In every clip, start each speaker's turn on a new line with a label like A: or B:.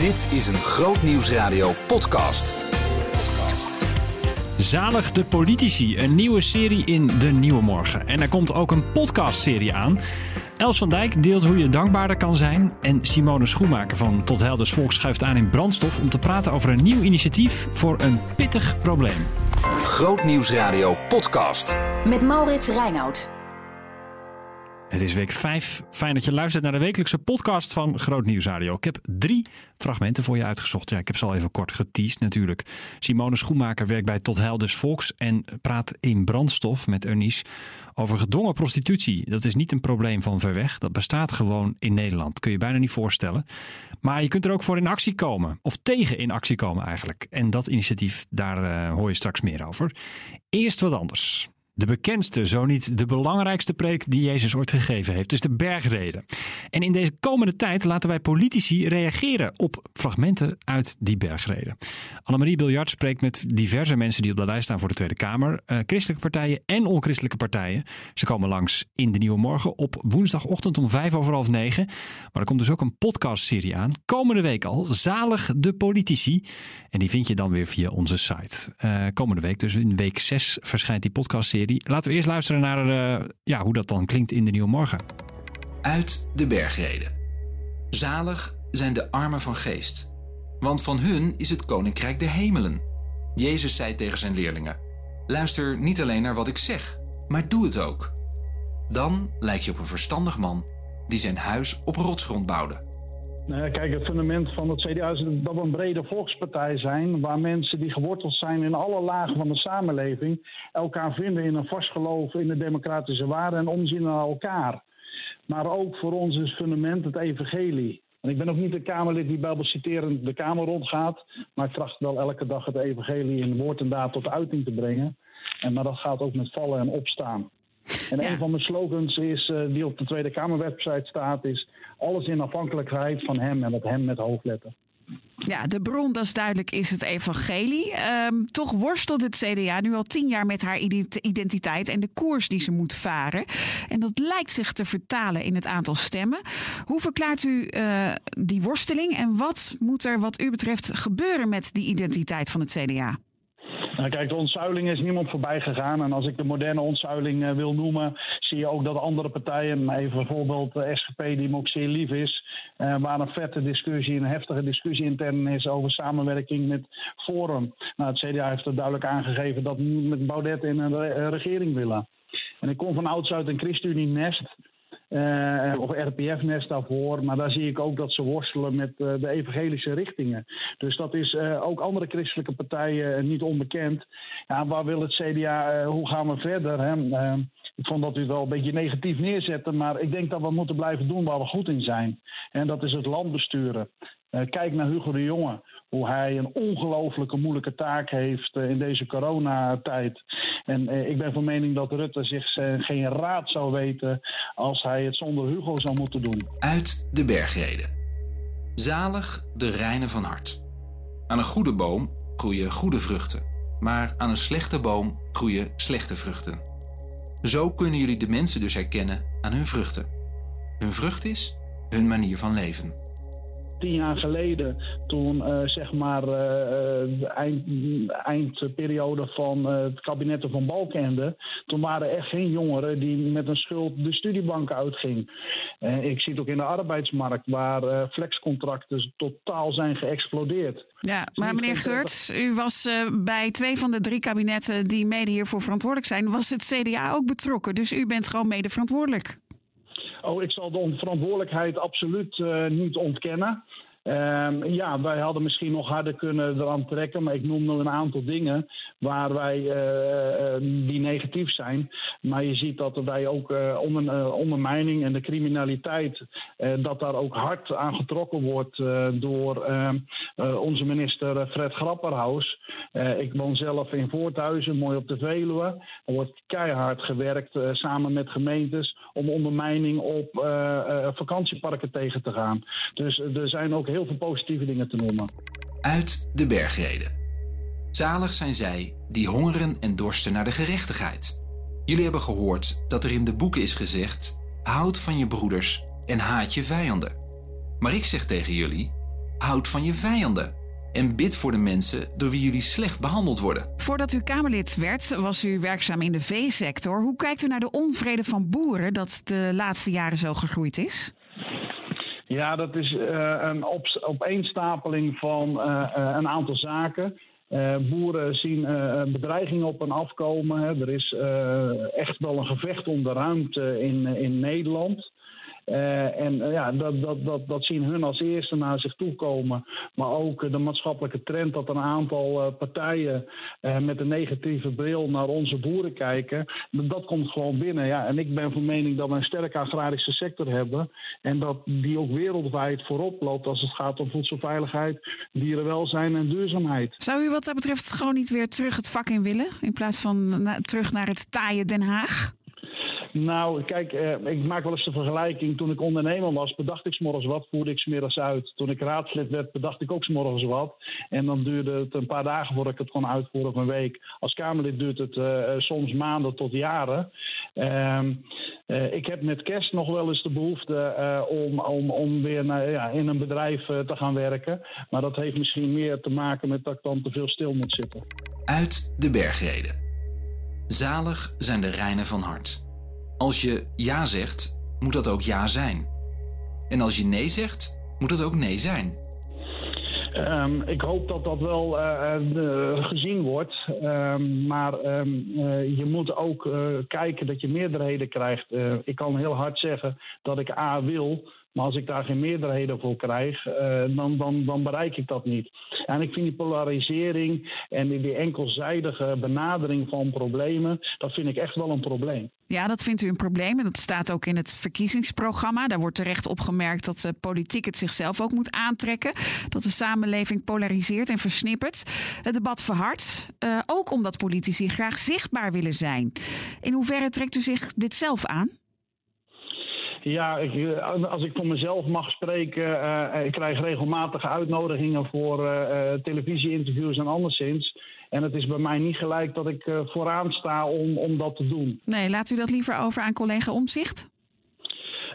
A: Dit is een Groot Nieuwsradio podcast.
B: Zalig de politici, een nieuwe serie in De Nieuwe Morgen. En er komt ook een podcastserie aan. Els van Dijk deelt hoe je dankbaarder kan zijn. En Simone Schoenmaker van Tot Helders Volk schuift aan in brandstof om te praten over een nieuw initiatief voor een pittig probleem.
A: Groot Nieuwsradio podcast.
C: Met Maurits Reinoud.
B: Het is week 5. Fijn dat je luistert naar de wekelijkse podcast van Groot Nieuws Radio. Ik heb drie fragmenten voor je uitgezocht. Ja, ik heb ze al even kort geteased natuurlijk. Simone Schoenmaker werkt bij Tot Helders Volks en praat in brandstof met Eunice over gedwongen prostitutie. Dat is niet een probleem van ver weg. Dat bestaat gewoon in Nederland. Kun je bijna niet voorstellen. Maar je kunt er ook voor in actie komen. Of tegen in actie komen eigenlijk. En dat initiatief, daar uh, hoor je straks meer over. Eerst wat anders. De bekendste, zo niet de belangrijkste preek die Jezus ooit gegeven heeft. Dus de bergreden. En in deze komende tijd laten wij politici reageren op fragmenten uit die bergreden. Annemarie Biljart spreekt met diverse mensen die op de lijst staan voor de Tweede Kamer. Uh, christelijke partijen en onchristelijke partijen. Ze komen langs in de Nieuwe Morgen op woensdagochtend om vijf over half negen. Maar er komt dus ook een podcastserie aan. Komende week al. Zalig de politici. En die vind je dan weer via onze site. Uh, komende week, dus in week zes, verschijnt die podcastserie. Laten we eerst luisteren naar uh, ja, hoe dat dan klinkt in de Nieuwe Morgen.
A: Uit de bergreden. Zalig zijn de armen van geest, want van hun is het koninkrijk der hemelen. Jezus zei tegen zijn leerlingen: Luister niet alleen naar wat ik zeg, maar doe het ook. Dan lijk je op een verstandig man die zijn huis op rotsgrond bouwde.
D: Nou kijk, het fundament van het CDA is dat we een brede volkspartij zijn, waar mensen die geworteld zijn in alle lagen van de samenleving elkaar vinden in een vast geloof in de democratische waarden en omzien naar elkaar. Maar ook voor ons is fundament het evangelie. En ik ben ook niet een Kamerlid die bijbelciterend de Kamer rondgaat, maar ik tracht wel elke dag het evangelie in woord en daad tot uiting te brengen. En, maar dat gaat ook met vallen en opstaan. En ja. een van mijn slogans is, uh, die op de Tweede Kamerwebsite staat, is alles in afhankelijkheid van hem en dat hem met hoofdletter.
E: Ja, de bron, dat is duidelijk, is het evangelie. Um, toch worstelt het CDA nu al tien jaar met haar identiteit en de koers die ze moet varen. En dat lijkt zich te vertalen in het aantal stemmen. Hoe verklaart u uh, die worsteling en wat moet er wat u betreft gebeuren met die identiteit van het CDA?
D: Nou, kijk, de ontzuiling is niemand voorbij gegaan. En als ik de moderne ontzuiling uh, wil noemen, zie je ook dat andere partijen, even bijvoorbeeld de SGP, die me ook zeer lief is, uh, waar een vette discussie, een heftige discussie intern is over samenwerking met Forum. Nou, het CDA heeft er duidelijk aangegeven dat we met Baudet in een re regering willen. En ik kom van ouds uit een ChristenUnie Nest. Uh, of RPF-nest daarvoor. Maar daar zie ik ook dat ze worstelen met uh, de evangelische richtingen. Dus dat is uh, ook andere christelijke partijen niet onbekend. Ja, waar wil het CDA, hoe gaan we verder? Hè? ik vond dat u het wel een beetje negatief neerzette, maar ik denk dat we moeten blijven doen waar we goed in zijn. En dat is het land besturen. kijk naar Hugo de Jonge hoe hij een ongelooflijke moeilijke taak heeft in deze coronatijd. En eh, ik ben van mening dat Rutte zich geen raad zou weten als hij het zonder Hugo zou moeten doen.
A: Uit de bergreden. Zalig de reine van hart. Aan een goede boom groeien goede vruchten, maar aan een slechte boom groeien slechte vruchten. Zo kunnen jullie de mensen dus herkennen aan hun vruchten. Hun vrucht is hun manier van leven
D: tien jaar geleden, toen uh, zeg maar de eind, eindperiode van het kabinetten van Balkende, toen waren er geen jongeren die met een schuld de studiebanken uitgingen. ik zie het ook in de arbeidsmarkt, waar flexcontracten totaal zijn geëxplodeerd.
E: Ja, maar meneer Geurts, u was bij twee van de drie kabinetten die mede hiervoor verantwoordelijk zijn, was het CDA ook betrokken. Dus u bent gewoon mede verantwoordelijk.
D: Oh, ik zal de verantwoordelijkheid absoluut uh, niet ontkennen. Um, ja, wij hadden misschien nog harder kunnen eraan trekken, maar ik noem nog een aantal dingen waar wij uh, die negatief zijn. Maar je ziet dat wij ook uh, onder, ondermijning en de criminaliteit, dat daar ook hard aan getrokken wordt door ehm, onze minister Fred Grapperhaus. ik woon zelf in Voorthuizen, mooi op de Veluwe. Er wordt keihard gewerkt samen met gemeentes om ondermijning op vakantieparken tegen te gaan. Dus er zijn ook heel veel positieve dingen te noemen.
A: Uit de bergreden. Zalig zijn zij die hongeren en dorsten naar de gerechtigheid. Jullie hebben gehoord dat er in de boeken is gezegd: houd van je broeders en haat je vijanden. Maar ik zeg tegen jullie: Houd van je vijanden. En bid voor de mensen door wie jullie slecht behandeld worden.
E: Voordat u Kamerlid werd, was u werkzaam in de veesector. Hoe kijkt u naar de onvrede van boeren dat de laatste jaren zo gegroeid is?
D: Ja, dat is uh, een op, opeenstapeling van uh, een aantal zaken. Uh, boeren zien uh, bedreigingen op hen afkomen. Hè. Er is uh, echt wel een gevecht om de ruimte in, in Nederland. Uh, en uh, ja, dat, dat, dat, dat zien hun als eerste naar zich toe komen. Maar ook uh, de maatschappelijke trend dat een aantal partijen met een negatieve bril naar onze boeren kijken. Dat komt gewoon binnen. Ja. En ik ben van mening dat we een sterke agrarische sector hebben. En dat die ook wereldwijd voorop loopt als het gaat om voedselveiligheid, dierenwelzijn en duurzaamheid.
E: Zou u wat dat betreft gewoon niet weer terug het vak in willen? In plaats van terug naar het taaie Den Haag?
D: Nou, kijk, eh, ik maak wel eens de vergelijking. Toen ik ondernemer was, bedacht ik s'morgens wat, voerde ik smiddags uit. Toen ik raadslid werd, bedacht ik ook s'morgens wat. En dan duurde het een paar dagen voordat ik het kon uitvoeren of een week. Als Kamerlid duurt het uh, soms maanden tot jaren. Uh, ik heb met kerst nog wel eens de behoefte om, om, om weer naar, ja, in een bedrijf te gaan werken. Maar dat heeft misschien meer te maken met dat ik dan te veel stil moet zitten.
A: Uit de bergreden. Zalig zijn de reinen van hart. Als je ja zegt, moet dat ook ja zijn. En als je nee zegt, moet dat ook nee zijn.
D: Um, ik hoop dat dat wel uh, uh, gezien wordt. Um, maar um, uh, je moet ook kijken dat je meerderheden krijgt. ik kan heel hard zeggen dat ik A wil. Maar als ik daar geen meerderheden voor krijg, uh, dan, dan, dan bereik ik dat niet. En ik vind die polarisering en die, enkelzijdige benadering van problemen, dat vind ik echt wel een probleem.
E: Ja, dat vindt u een probleem. En dat staat ook in het verkiezingsprogramma. Daar wordt terecht opgemerkt dat de politiek het zichzelf ook moet aantrekken. Dat de samenleving polariseert en versnippert. Het debat verhardt. Uh, ook omdat politici graag zichtbaar willen zijn. In hoeverre trekt u zich dit zelf aan?
D: Ja, ik, als ik voor mezelf mag spreken, uh, ik krijg regelmatige uitnodigingen voor uh, televisie-interviews en anderszins. En het is bij mij niet gelijk dat ik vooraan sta om, om dat te doen.
E: Nee, laat u dat liever over aan collega Omzicht?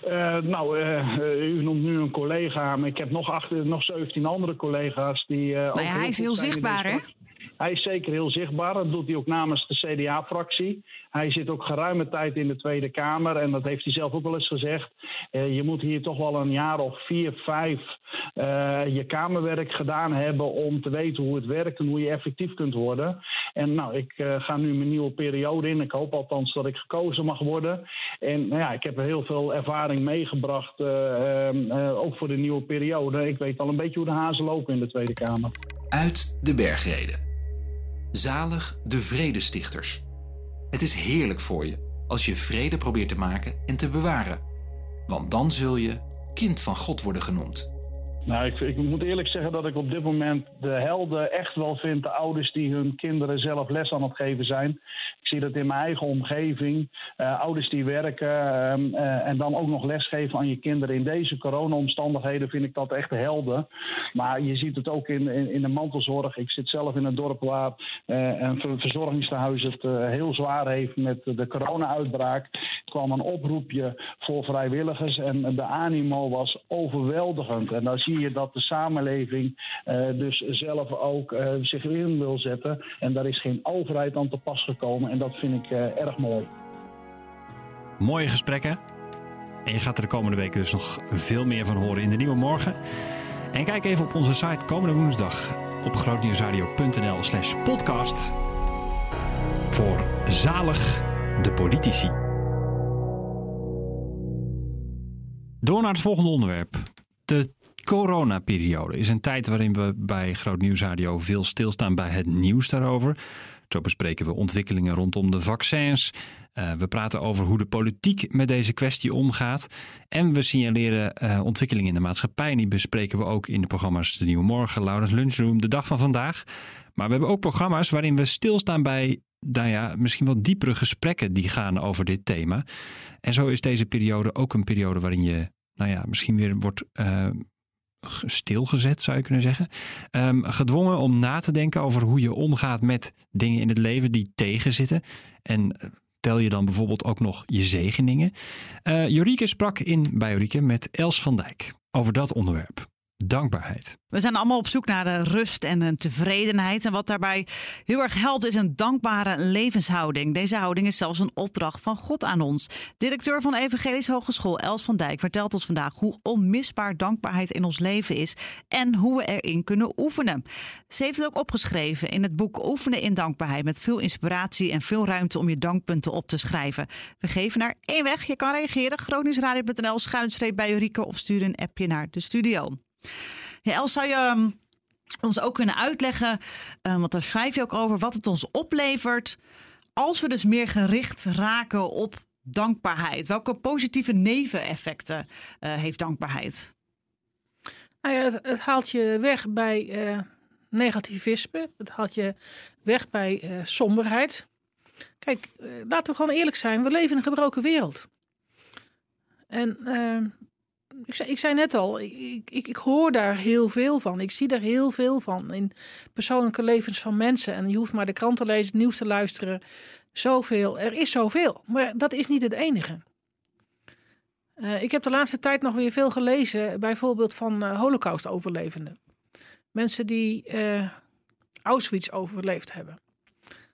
D: Uh, nou, uh, u noemt nu een collega, maar ik heb nog, achter, nog 17 andere collega's die. Uh,
E: nou ja, hij is heel zichtbaar, hè?
D: Hij is zeker heel zichtbaar. Dat doet hij ook namens de CDA-fractie. Hij zit ook geruime tijd in de Tweede Kamer. En dat heeft hij zelf ook wel eens gezegd. Uh, je moet hier toch wel een jaar of vier, vijf uh, je Kamerwerk gedaan hebben. om te weten hoe het werkt en hoe je effectief kunt worden. En nou, ik uh, ga nu mijn nieuwe periode in. Ik hoop althans dat ik gekozen mag worden. En nou ja, ik heb heel veel ervaring meegebracht. ook voor de nieuwe periode. Ik weet al een beetje hoe de hazen lopen in de Tweede Kamer.
A: Uit de bergreden. Zalig de vredestichters. Het is heerlijk voor je als je vrede probeert te maken en te bewaren. Want dan zul je kind van God worden genoemd.
D: Nou, ik, ik, moet eerlijk zeggen dat ik op dit moment de helden echt wel vind. De ouders die hun kinderen zelf les aan het geven zijn. Ik zie dat in mijn eigen omgeving. Uh, ouders die werken uh, uh, en dan ook nog lesgeven aan je kinderen. In deze corona-omstandigheden vind ik dat echt helden. Maar je ziet het ook in, in, de mantelzorg. Ik zit zelf in een dorp waar een verzorgingstehuis het heel zwaar heeft met de corona-uitbraak. Er kwam een oproepje voor vrijwilligers en de animo was overweldigend. En daar zie je dat de samenleving uh, dus zelf ook uh, zich in wil zetten. En daar is geen overheid aan te pas gekomen. En dat vind ik uh, erg mooi.
B: Mooie gesprekken. En je gaat er de komende weken dus nog veel meer van horen in de Nieuwe Morgen. En kijk even op onze site komende woensdag op grootnieuwsradio.nl slash podcast voor Zalig de Politici. Door naar het volgende onderwerp. De coronaperiode is een tijd waarin we bij Groot Nieuwsradio veel stilstaan bij het nieuws daarover. Zo bespreken we ontwikkelingen rondom de vaccins. Uh, we praten over hoe de politiek met deze kwestie omgaat. En we signaleren uh, ontwikkelingen in de maatschappij. Die bespreken we ook in de programma's De Nieuwe Morgen, Laurens Lunchroom, De Dag van Vandaag. Maar we hebben ook programma's waarin we stilstaan bij nou ja, misschien wel diepere gesprekken die gaan over dit thema. En zo is deze periode ook een periode waarin je nou ja, misschien weer wordt uh, stilgezet, zou je kunnen zeggen. Um, gedwongen om na te denken over hoe je omgaat met dingen in het leven die tegenzitten. En tel je dan bijvoorbeeld ook nog je zegeningen. Uh, Jorike sprak in bij Jorike met Els van Dijk over dat onderwerp. Dankbaarheid.
E: We zijn allemaal op zoek naar rust en een tevredenheid. En wat daarbij heel erg helpt is een dankbare levenshouding. Deze houding is zelfs een opdracht van God aan ons. Directeur van Evangelische Hogeschool Els van Dijk vertelt ons vandaag hoe onmisbaar dankbaarheid in ons leven is en hoe we erin kunnen oefenen. Ze heeft het ook opgeschreven in het boek Oefenen in Dankbaarheid met veel inspiratie en veel ruimte om je dankpunten op te schrijven. We geven naar één weg. Je kan reageren. grootnieuwsradio.nl schuinstreep bij Jurike of stuur een appje naar de studio. Ja, Els, zou je ehm, ons ook kunnen uitleggen, uh, want daar schrijf je ook over, wat het ons oplevert als we dus meer gericht raken op dankbaarheid? Welke positieve neveneffecten uh, heeft dankbaarheid?
F: Nou het, haalt je weg bij uh, negativisme. Het haalt je weg bij somberheid. Kijk, laten we gewoon eerlijk zijn. We leven in een gebroken wereld. En ehm, ik, zei, ik zei net al, ik, ik, ik, hoor daar heel veel van. Ik zie daar heel veel van in persoonlijke levens van mensen. En je hoeft maar de krant te lezen, het nieuws te luisteren. Zoveel, er is zoveel. Maar dat is niet het enige. Uh, ik heb de laatste tijd nog weer veel gelezen, bijvoorbeeld van uh, Holocaust-overlevenden. Mensen die uh, Auschwitz overleefd hebben.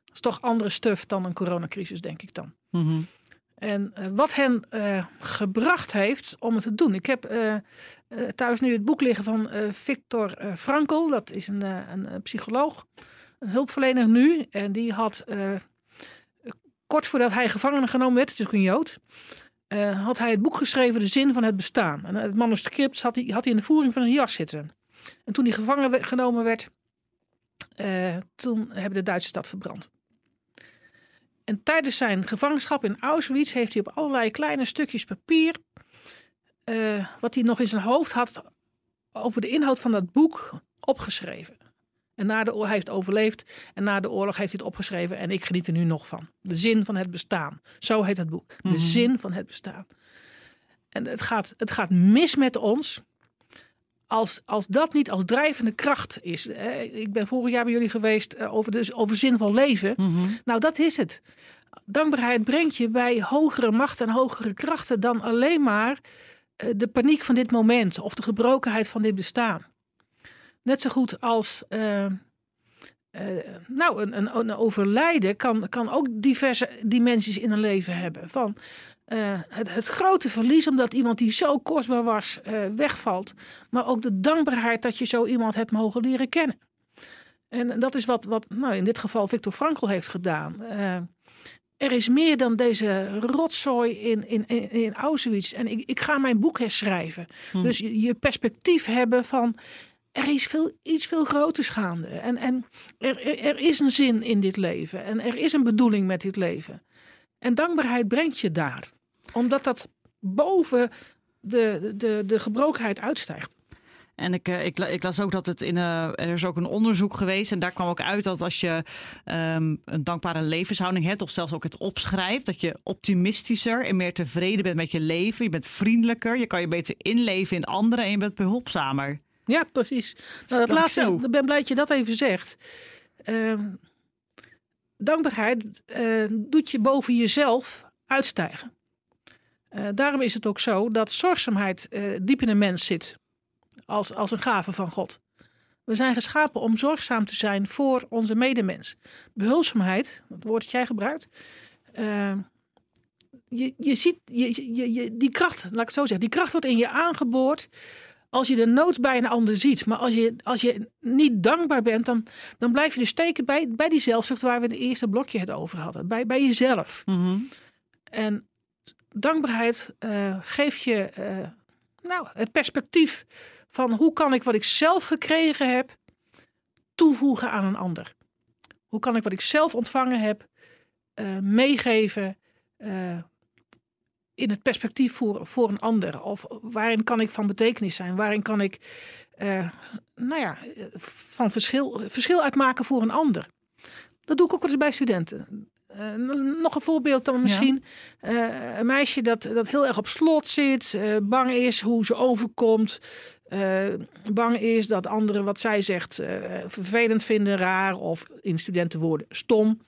F: Dat is toch andere stuf dan een coronacrisis, denk ik dan. Mm. En uh, wat hen uh, gebracht heeft om het te doen. Ik heb uh, thuis nu het boek liggen van Victor Frankl. Dat is een, een, psycholoog, een hulpverlener nu. En die had kort voordat hij gevangen genomen werd, het is ook een Jood, had hij het boek geschreven De Zin van het Bestaan. En het manuscript had hij, had hij in de voering van zijn jas zitten. En toen hij gevangen genomen werd, toen hebben de Duitsers dat verbrand. En tijdens zijn gevangenschap in Auschwitz heeft hij op allerlei kleine stukjes papier, uh, wat hij nog in zijn hoofd had, over de inhoud van dat boek opgeschreven. En na de oorlog, hij heeft overleefd en na de oorlog heeft hij het opgeschreven en ik geniet er nu nog van. De zin van het bestaan. Zo heet het boek. De mm -hmm. zin van het bestaan. En het gaat, het gaat mis met ons als, als dat niet als drijvende kracht is. Hè, ik ben vorig jaar bij jullie geweest uh, over, de, over zinvol leven. Mm -hmm. Nou, dat is het. Dankbaarheid brengt je bij hogere macht en hogere krachten dan alleen maar uh, de paniek van dit moment of de gebrokenheid van dit bestaan. Net zo goed als. Uh, nou, een, een, een, overlijden kan, kan ook diverse dimensies in een leven hebben. Van uh, het, het, grote verlies omdat iemand die zo kostbaar was uh, wegvalt. Maar ook de dankbaarheid dat je zo iemand hebt mogen leren kennen. En dat is wat, wat nou, in dit geval Victor Frankl heeft gedaan. Uh, er is meer dan deze rotzooi in, in, in, Auschwitz. En ik, ik ga mijn boek herschrijven. Hm. Dus je, je perspectief hebben van er is veel, iets veel groters gaande. En, en er, er, er, is een zin in dit leven. En er is een bedoeling met dit leven. En dankbaarheid brengt je daar. Omdat dat boven de, de, de gebrokenheid uitstijgt.
E: En ik, ik, ik, las ook dat het in uh, er is ook een onderzoek geweest. En daar kwam ook uit dat als je um, een dankbare levenshouding hebt, of zelfs ook het opschrijft, dat je optimistischer en meer tevreden bent met je leven. Je bent vriendelijker, je kan je beter inleven in anderen en je bent behulpzamer.
F: Ja, precies. Nou, dat laatste, ik ben blij dat je dat even zegt. Uh, dankbaarheid uh, doet je boven jezelf uitstijgen. Uh, daarom is het ook zo dat zorgzaamheid uh, diep in de mens zit. Als, als een gave van God. We zijn geschapen om zorgzaam te zijn voor onze medemens. Behulpzaamheid, het woord dat jij gebruikt. je, je ziet je, je, je, die kracht, laat ik het zo zeggen, die kracht wordt in je aangeboord als je de nood bij een ander ziet. Maar als je, als je niet dankbaar bent, dan, dan blijf je dus steken bij, bij die zelfzucht waar we in het eerste blokje het over hadden. Bij, bij jezelf. Mm -hmm. En dankbaarheid uh, geeft je uh, nou, het perspectief van hoe kan ik wat ik zelf gekregen heb toevoegen aan een ander. Hoe kan ik wat ik zelf ontvangen heb uh, meegeven in het perspectief voor, voor een ander? Of waarin kan ik van betekenis zijn? Waarin kan ik nou ja, van verschil, verschil uitmaken voor een ander? Dat doe ik ook wel eens bij studenten. Uh, nog een voorbeeld dan misschien. Ja. Uh, een meisje dat, dat heel erg op slot zit, bang is hoe ze overkomt. bang is dat anderen wat zij zegt vervelend vinden, raar of in studentenwoorden stom.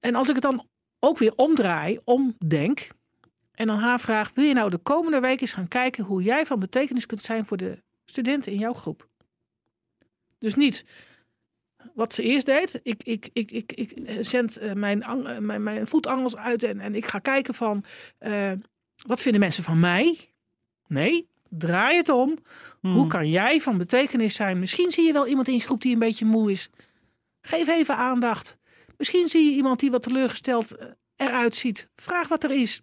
F: En als ik het dan ook weer omdraai, omdenk, en dan haar vraag: wil je nou de komende week eens gaan kijken hoe jij van betekenis kunt zijn voor de studenten in jouw groep. Dus niet wat ze eerst deed. Ik, ik, ik, ik, ik zend eh, mijn, eh, mijn, mijn voetangels uit en, en ik ga kijken van eh, wat vinden mensen van mij? Nee, draai het om.
E: Hmm.
F: Hoe kan jij van betekenis zijn? Misschien zie je wel iemand in je groep die een beetje moe is. Geef even aandacht. Misschien zie je iemand die wat teleurgesteld eruit ziet. Vraag wat er is.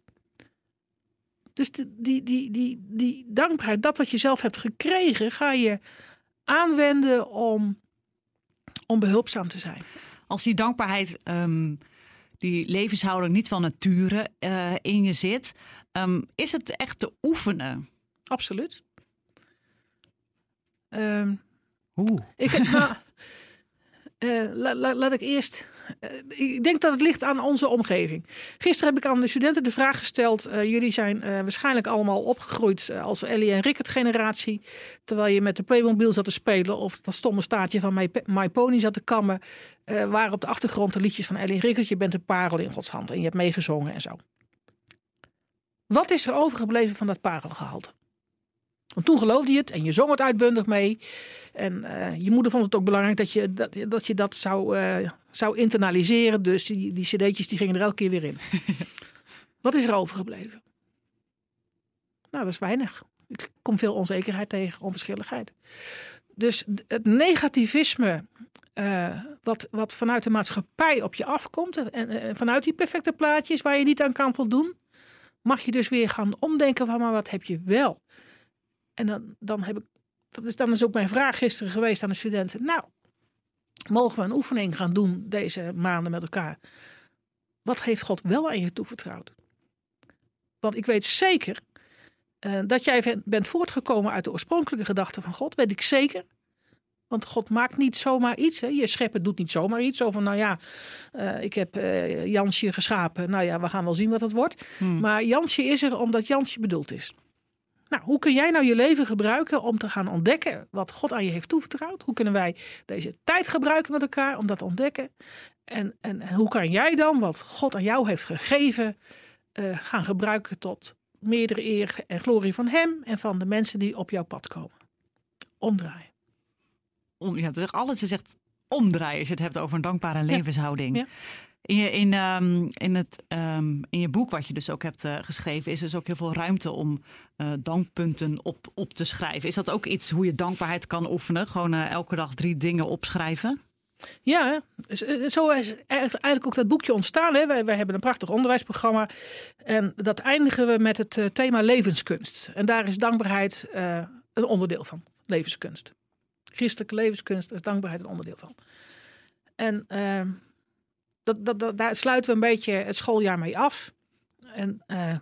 F: Dus de- die, die, die, die dankbaarheid, dat wat je zelf hebt gekregen, ga je aanwenden om, om behulpzaam te zijn.
E: Als die dankbaarheid, ehm, die levenshouding niet van nature eh, in je zit, ehm, is het echt te oefenen?
F: Absoluut. Ehm,
E: Hoe?
F: Ik heb, nou, eh, la- la- laat ik eerst. Eh, ik denk dat het ligt aan onze omgeving. Gisteren heb ik aan de studenten de vraag gesteld. eh, jullie zijn eh, waarschijnlijk allemaal opgegroeid als Ellie en Rickert generatie. Terwijl je met de Playmobil zat te spelen of dat stomme staartje van My, My Pony zat te kammen. waren op de achtergrond de liedjes van Ellie en Rickert. Je bent een parel in Gods hand en je hebt meegezongen en zo. Wat is er overgebleven van dat parelgehalte? Want toen geloofde je het en je zong het uitbundig mee. En eh, je moeder vond het ook belangrijk dat je dat, dat, je dat zou, eh, zou internaliseren. Dus die, die cd'tjes die gingen er elke keer weer in. Wat is er overgebleven? Nou, dat is weinig. Ik kom veel onzekerheid tegen, onverschilligheid. Dus het negativisme eh, wat, wat vanuit de maatschappij op je afkomt... en eh, vanuit die perfecte plaatjes waar je niet aan kan voldoen... mag je dus weer gaan omdenken van, maar wat heb je wel? En dan, dan heb ik dat is dan is ook mijn vraag gisteren geweest aan de studenten. Nou, mogen we een oefening gaan doen deze maanden met elkaar? Wat heeft God wel aan je toevertrouwd? Want ik weet zeker eh, dat jij bent voortgekomen uit de oorspronkelijke gedachte van God. Weet ik zeker. Want God maakt niet zomaar iets. Hè. Je scheppen doet niet zomaar iets. Zo van, nou ja, eh, ik heb eh, Jansje geschapen. Nou ja, we gaan wel zien wat het wordt.
E: Hmm.
F: Maar Jansje is er omdat Jansje bedoeld is. Nou, hoe kun jij nou je leven gebruiken om te gaan ontdekken wat God aan je heeft toevertrouwd? Hoe kunnen wij deze tijd gebruiken met elkaar om dat te ontdekken? En, en, en hoe kan jij dan wat God aan jou heeft gegeven eh, gaan gebruiken tot meerdere eer en glorie van Hem en van de mensen die op jouw pad komen? Omdraaien.
E: Om, ja, alles is echt omdraaien als je het hebt over een dankbare levenshouding.
F: Ja.
E: In, je, in, ehm, in, het, ehm, in je boek, wat je dus ook hebt eh, geschreven, is dus ook heel veel ruimte om eh, dankpunten op, op te schrijven. Is dat ook iets hoe je dankbaarheid kan oefenen? Gewoon eh, elke dag drie dingen opschrijven?
F: Ja. Dus, zo is eigenlijk ook dat boekje ontstaan. Hè. Wij, hebben een prachtig onderwijsprogramma. En dat eindigen we met het thema levenskunst. En daar is dankbaarheid een onderdeel van. Levenskunst. Christelijke levenskunst is dankbaarheid een onderdeel van. En eh, dat, dat, dat, daar sluiten we een beetje het schooljaar mee af. En eh,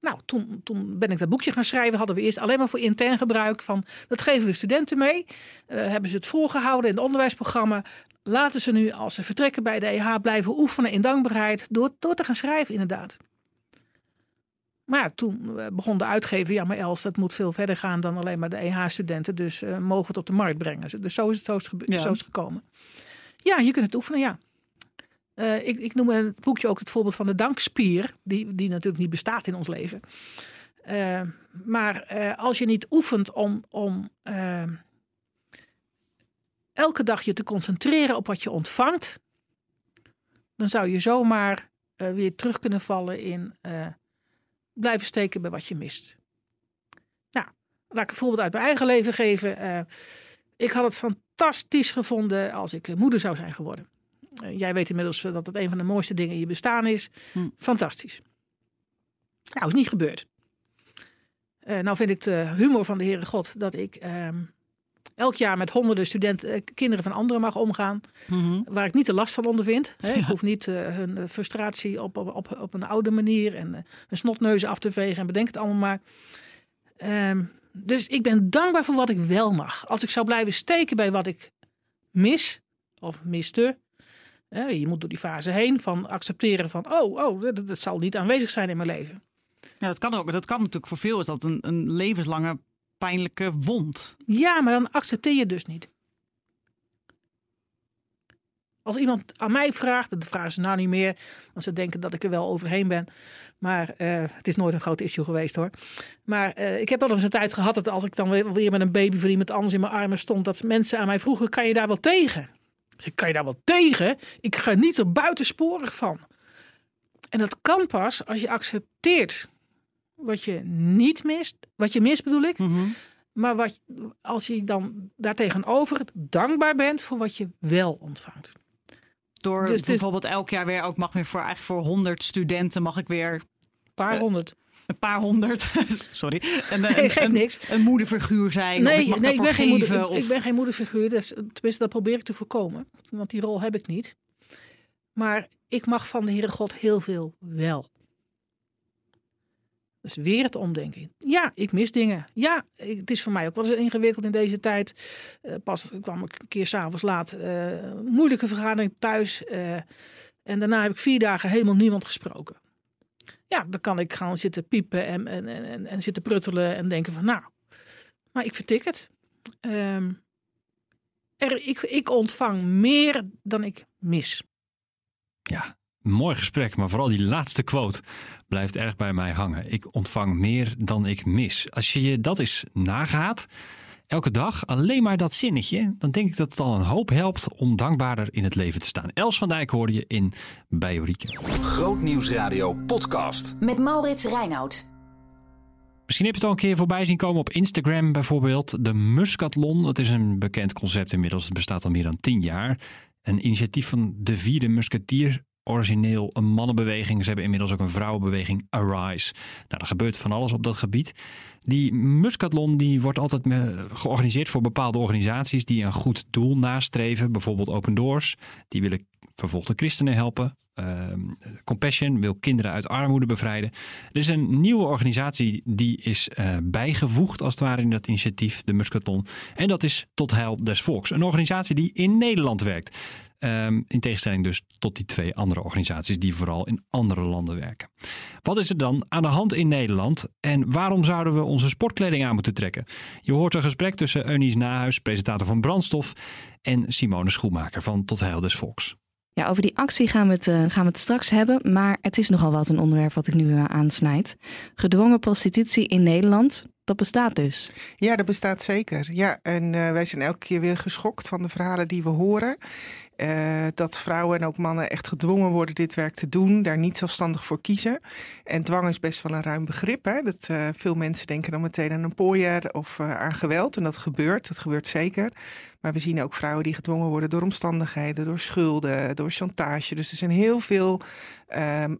F: nou, toen, toen ben ik dat boekje gaan schrijven. Hadden we eerst alleen maar voor intern gebruik. Van, dat geven we studenten mee. Eh, hebben ze het voorgehouden in het onderwijsprogramma. Laten ze nu, als ze vertrekken bij de EH, blijven oefenen in dankbaarheid. Door, door te gaan schrijven, inderdaad. Maar ja, toen eh, begon de uitgever, ja maar Els, dat moet veel verder gaan dan alleen maar de EH-studenten. Dus eh, mogen het op de markt brengen. Dus zo is het, zo is het, gebe-
E: Ja.
F: zo is het gekomen. Ja, je kunt het oefenen, ja. Eh, ik, ik noem in het boekje ook het voorbeeld van de dankspier. Die, die natuurlijk niet bestaat in ons leven. Eh, maar eh, als je niet oefent om, om elke dag je te concentreren op wat je ontvangt, dan zou je zomaar weer terug kunnen vallen in blijven steken bij wat je mist. Nou, laat ik een voorbeeld uit mijn eigen leven geven. Ik had het fantastisch gevonden als ik moeder zou zijn geworden. Eh, jij weet inmiddels eh, dat het een van de mooiste dingen in je bestaan is.
E: Hm.
F: Fantastisch. Nou, is niet gebeurd. Eh, nou vind ik de humor van de Heere God dat ik ehm, elk jaar met honderden studenten, kinderen van anderen mag omgaan.
E: Mhm.
F: Waar ik niet de last van ondervind. Hè. Ik hoef niet hun frustratie op, op, op, op een oude manier en hun snotneuzen af te vegen en bedenk het allemaal maar. Ehm, dus ik ben dankbaar voor wat ik wel mag. Als ik zou blijven steken bij wat ik mis of miste. Je moet door die fase heen van accepteren van, oh, oh, dat, dat zal niet aanwezig zijn in mijn leven.
E: Ja, dat kan ook. Dat kan natuurlijk voor veel is dat een, een levenslange pijnlijke wond.
F: Ja, maar dan accepteer je dus niet. Als iemand aan mij vraagt, dat vragen ze nou niet meer, want ze denken dat ik er wel overheen ben. Maar eh, het is nooit een groot issue geweest hoor. Maar eh, ik heb wel eens een tijd gehad dat als ik dan weer, weer met een baby van iemand anders in mijn armen stond, dat mensen aan mij vroegen: kan je daar wel tegen? Dus ik kan je daar wel tegen? Ik geniet er buitensporig van. En dat kan pas als je accepteert wat je niet mist, wat je mist bedoel ik. Maar wat, als je dan daartegenover dankbaar bent voor wat je wel ontvangt.
G: Door
F: Dus
G: bijvoorbeeld elk jaar weer ook mag weer voor eigenlijk voor 100 studenten mag ik weer
F: Een paar
G: Eh,
F: honderd.
G: Een paar honderd. Sorry. Een, een,
F: Nee,
G: een,
F: niks.
G: een moederfiguur zijn. of ik mag
F: ik,
G: daarvoor
F: ben geen moeder, ik,
G: of...
F: ik ben geen moederfiguur. Dus, tenminste, dat probeer ik te voorkomen. Want die rol heb ik niet. Maar ik mag van de Heere God heel veel wel. Dus weer het omdenken. Ja, ik mis dingen. Ja, ik- het is voor mij ook wel eens ingewikkeld in deze tijd. Eh, pas kwam ik een keer s'avonds laat. eh, moeilijke vergadering thuis. eh, en daarna heb ik vier dagen helemaal niemand gesproken. Ja, dan kan ik gaan zitten piepen en, en, en, en, en zitten pruttelen en denken van nou, maar ik vertik het. Ehm, er, ik, ik ontvang meer dan ik mis.
B: Ja, mooi gesprek, maar vooral die laatste quote blijft erg bij mij hangen. Ik ontvang meer dan ik mis. Als je je dat eens nagaat, elke dag alleen maar dat zinnetje, dan denk ik dat het al een hoop helpt om dankbaarder in het leven te staan. Els van Dijk hoorde je in Bijorieke.
A: Grootnieuwsradio podcast.
C: Met Maurits Reinoud.
B: Misschien heb je het al een keer voorbij zien komen op Instagram bijvoorbeeld. De Muscatlon, dat is een bekend concept inmiddels. Het bestaat al meer dan tien jaar. Een initiatief van de vierde musketier. Origineel een mannenbeweging. Ze hebben inmiddels ook een vrouwenbeweging Arise. Nou, er gebeurt van alles op dat gebied. Die Muscatlon die wordt altijd georganiseerd voor bepaalde organisaties die een goed doel nastreven. Bijvoorbeeld Open Doors. Die willen vervolgde christenen helpen. Ehm, Compassion wil kinderen uit armoede bevrijden. Er is een nieuwe organisatie die is eh, bijgevoegd als het ware in dat initiatief, de Muscaton. En dat is Tot Heil des Volks. Een organisatie die in Nederland werkt. Ehm, in tegenstelling dus tot die twee andere organisaties die vooral in andere landen werken. Wat is er dan aan de hand in Nederland en waarom zouden we onze sportkleding aan moeten trekken? Je hoort een gesprek tussen Eunice Nahuis, presentator van Brandstof, en Simone Schoenmaker van Tot Heil des Volks.
H: Ja, over die actie gaan we, het, eh, gaan we het straks hebben. Maar het is nogal wat een onderwerp wat ik nu eh, aansnijd. Gedwongen prostitutie in Nederland, dat bestaat dus.
I: Ja, dat bestaat zeker. Ja, en eh, wij zijn elke keer weer geschokt van de verhalen die we horen. Eh, dat vrouwen en ook mannen echt gedwongen worden dit werk te doen, daar niet zelfstandig voor kiezen. En dwang is best wel een ruim begrip. Hè? Dat, eh, veel mensen denken dan meteen aan een pooier of eh, aan geweld. En dat gebeurt, dat gebeurt zeker. Maar we zien ook vrouwen die gedwongen worden door omstandigheden, door schulden, door chantage. Dus er zijn heel veel ehm,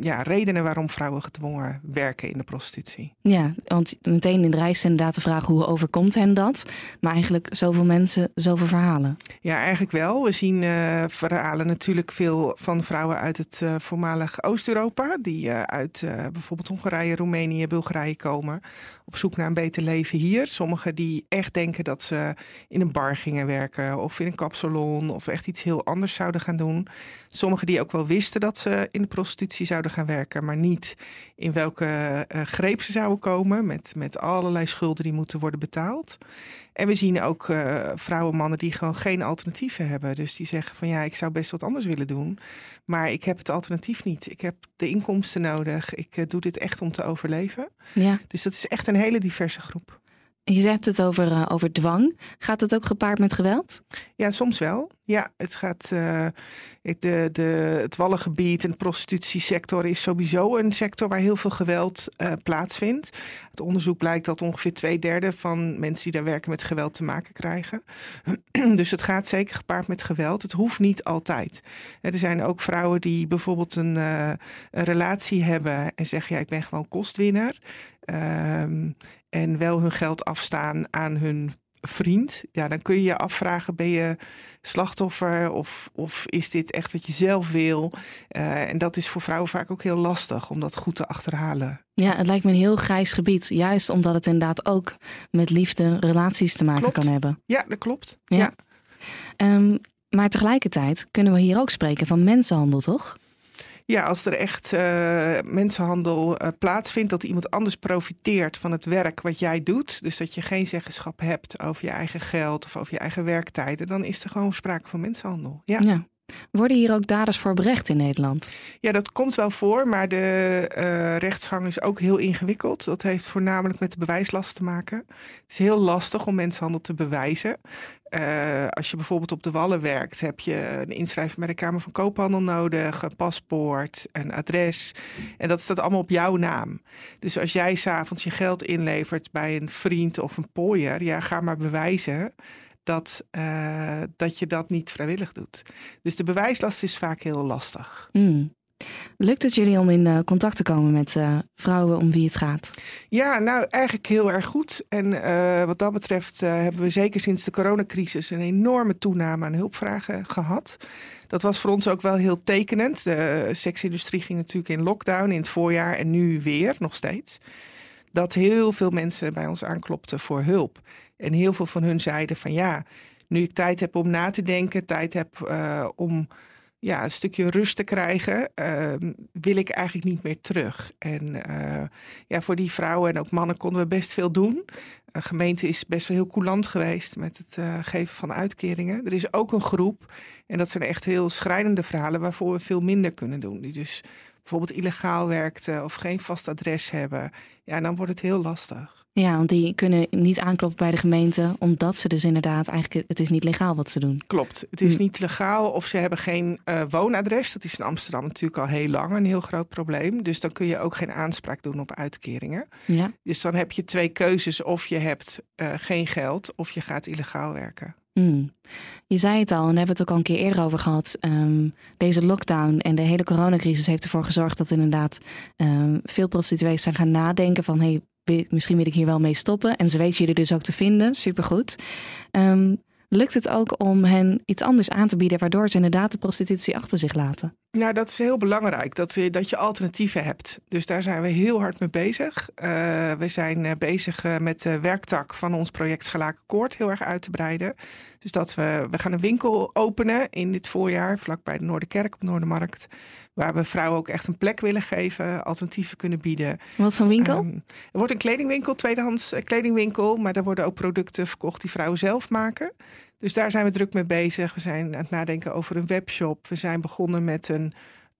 I: ja, redenen waarom vrouwen gedwongen werken in de prostitutie.
H: Ja, want meteen in de reis is inderdaad de vraag hoe overkomt hen dat? Maar eigenlijk zoveel mensen, zoveel verhalen.
I: Ja, eigenlijk wel. We zien eh, verhalen natuurlijk veel van vrouwen uit het eh, voormalig Oost-Europa. Die eh, uit bijvoorbeeld Hongarije, Roemenië, Bulgarije komen. Op zoek naar een beter leven hier. Sommigen die echt denken dat ze in een bar gingen werken. Of in een kapsalon. Of echt iets heel anders zouden gaan doen. Sommigen die ook wel wisten dat ze in de prostitutie zouden gaan werken. Maar niet in welke eh, greep ze zouden komen. Met, met allerlei schulden die moeten worden betaald. En we zien ook eh, vrouwen en mannen die gewoon geen alternatieven hebben. Dus die zeggen van ja, ik zou best wat anders willen doen. Maar ik heb het alternatief niet. Ik heb de inkomsten nodig. Ik eh, doe dit echt om te overleven.
H: Ja,
I: Dus dat is echt een hele diverse groep.
H: Je hebt het over, eh, over dwang. Gaat het ook gepaard met geweld?
I: Ja, soms wel. Ja, het gaat. ik- de, de, het wallengebied en de prostitutiesector is sowieso een sector waar heel veel geweld eh, plaatsvindt. Het onderzoek blijkt dat ongeveer twee derde van mensen die daar werken met geweld te maken krijgen. dus het gaat zeker gepaard met geweld. Het hoeft niet altijd. Er zijn ook vrouwen die bijvoorbeeld een, een relatie hebben en zeggen: ja, ik ben gewoon kostwinner. Ehm, en wel hun geld afstaan aan hun vriend. Ja, dan kun je je afvragen: ben je slachtoffer of, of is dit echt wat je zelf wil? Eh, en dat is voor vrouwen vaak ook heel lastig om dat goed te achterhalen.
H: Ja, het lijkt me een heel grijs gebied. Juist omdat het inderdaad ook met liefde, relaties te maken
I: Klopt.
H: kan hebben.
I: Ja, dat klopt.
H: Ja.
I: ja.
H: Ehm, maar tegelijkertijd kunnen we hier ook spreken van mensenhandel, toch?
I: Ja, als er echt eh, mensenhandel eh, plaatsvindt, dat iemand anders profiteert van het werk wat jij doet, dus dat je geen zeggenschap hebt over je eigen geld of over je eigen werktijden, dan is er gewoon sprake van mensenhandel. Ja,
H: Ja. Worden hier ook daders voor berecht in Nederland?
I: Ja, dat komt wel voor, maar de uh, rechtsgang is ook heel ingewikkeld. Dat heeft voornamelijk met de bewijslast te maken. Het is heel lastig om mensenhandel te bewijzen. Uh, als je bijvoorbeeld op de Wallen werkt, heb je een inschrijving bij de Kamer van Koophandel nodig, een paspoort, een adres. En dat staat allemaal op jouw naam. Dus als jij s'avonds je geld inlevert bij een vriend of een pooier, ja, ga maar bewijzen dat, uh, dat je dat niet vrijwillig doet. Dus de bewijslast is vaak heel lastig.
H: Mm. Lukt het jullie om in uh, contact te komen met uh, vrouwen om wie het gaat?
I: Ja, nou eigenlijk heel erg goed. En wat dat betreft hebben we zeker sinds de coronacrisis een enorme toename aan hulpvragen gehad. Dat was voor ons ook wel heel tekenend. De seksindustrie ging natuurlijk in lockdown in het voorjaar en nu weer, nog steeds. Dat heel veel mensen bij ons aanklopten voor hulp. En heel veel van hun zeiden van ja, nu ik tijd heb om na te denken, tijd heb om ja, een stukje rust te krijgen, uh, wil ik eigenlijk niet meer terug. En uh, ja, voor die vrouwen en ook mannen konden we best veel doen. De gemeente is best wel heel coulant geweest met het geven van uitkeringen. Er is ook een groep, en dat zijn echt heel schrijnende verhalen, waarvoor we veel minder kunnen doen. Die dus bijvoorbeeld illegaal werkten of geen vast adres hebben. Ja, dan wordt het heel lastig.
H: Ja, want die kunnen niet aankloppen bij de gemeente, omdat ze dus inderdaad eigenlijk, het is niet legaal wat ze doen.
I: Klopt, het is hm. niet legaal of ze hebben geen uh, woonadres. Dat is in Amsterdam natuurlijk al heel lang een heel groot probleem. Dus dan kun je ook geen aanspraak doen op uitkeringen.
H: Ja.
I: Dus dan heb je twee keuzes, of je hebt uh, geen geld of je gaat illegaal werken.
H: Mm. Je zei het al, en daar hebben we het ook al een keer eerder over gehad. Um, deze lockdown en de hele coronacrisis heeft ervoor gezorgd dat inderdaad um, veel prostituees zijn gaan nadenken van hey, misschien wil ik hier wel mee stoppen. En ze weten jullie dus ook te vinden. Supergoed. Um, lukt het ook om hen iets anders aan te bieden, waardoor ze inderdaad de prostitutie achter zich laten?
I: Nou, dat is heel belangrijk, dat, we, dat je alternatieven hebt. Dus daar zijn we heel hard mee bezig. Uh, we zijn uh, bezig uh, met de werktak van ons project Schalaken Koord heel erg uit te breiden. Dus dat we, we gaan een winkel openen in dit voorjaar, vlakbij de Noorderkerk op Noordermarkt. Waar we vrouwen ook echt een plek willen geven, alternatieven kunnen bieden.
H: Wat voor winkel?
I: Um, er wordt een kledingwinkel, tweedehands kledingwinkel. Maar daar worden ook producten verkocht die vrouwen zelf maken. Dus daar zijn we druk mee bezig. We zijn aan het nadenken over een webshop. We zijn begonnen met een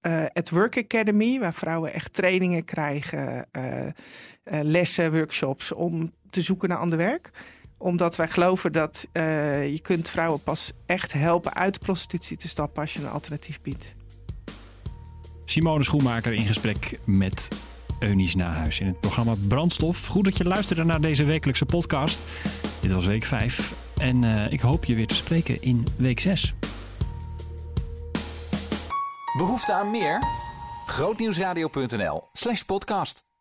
I: uh, at Work Academy, waar vrouwen echt trainingen krijgen, uh, uh, lessen, workshops om te zoeken naar ander werk omdat wij geloven dat je kunt vrouwen pas echt helpen uit de prostitutie te stappen als je een alternatief biedt.
B: Simone Schoenmaker in gesprek met Eunice Nahuis in het programma Brandstof. Goed dat je luisterde naar deze wekelijkse podcast. Dit was week 5 en uh, ik hoop je weer te spreken in week 6.
A: Behoefte aan meer? Grootnieuwsradio.nl slash podcast.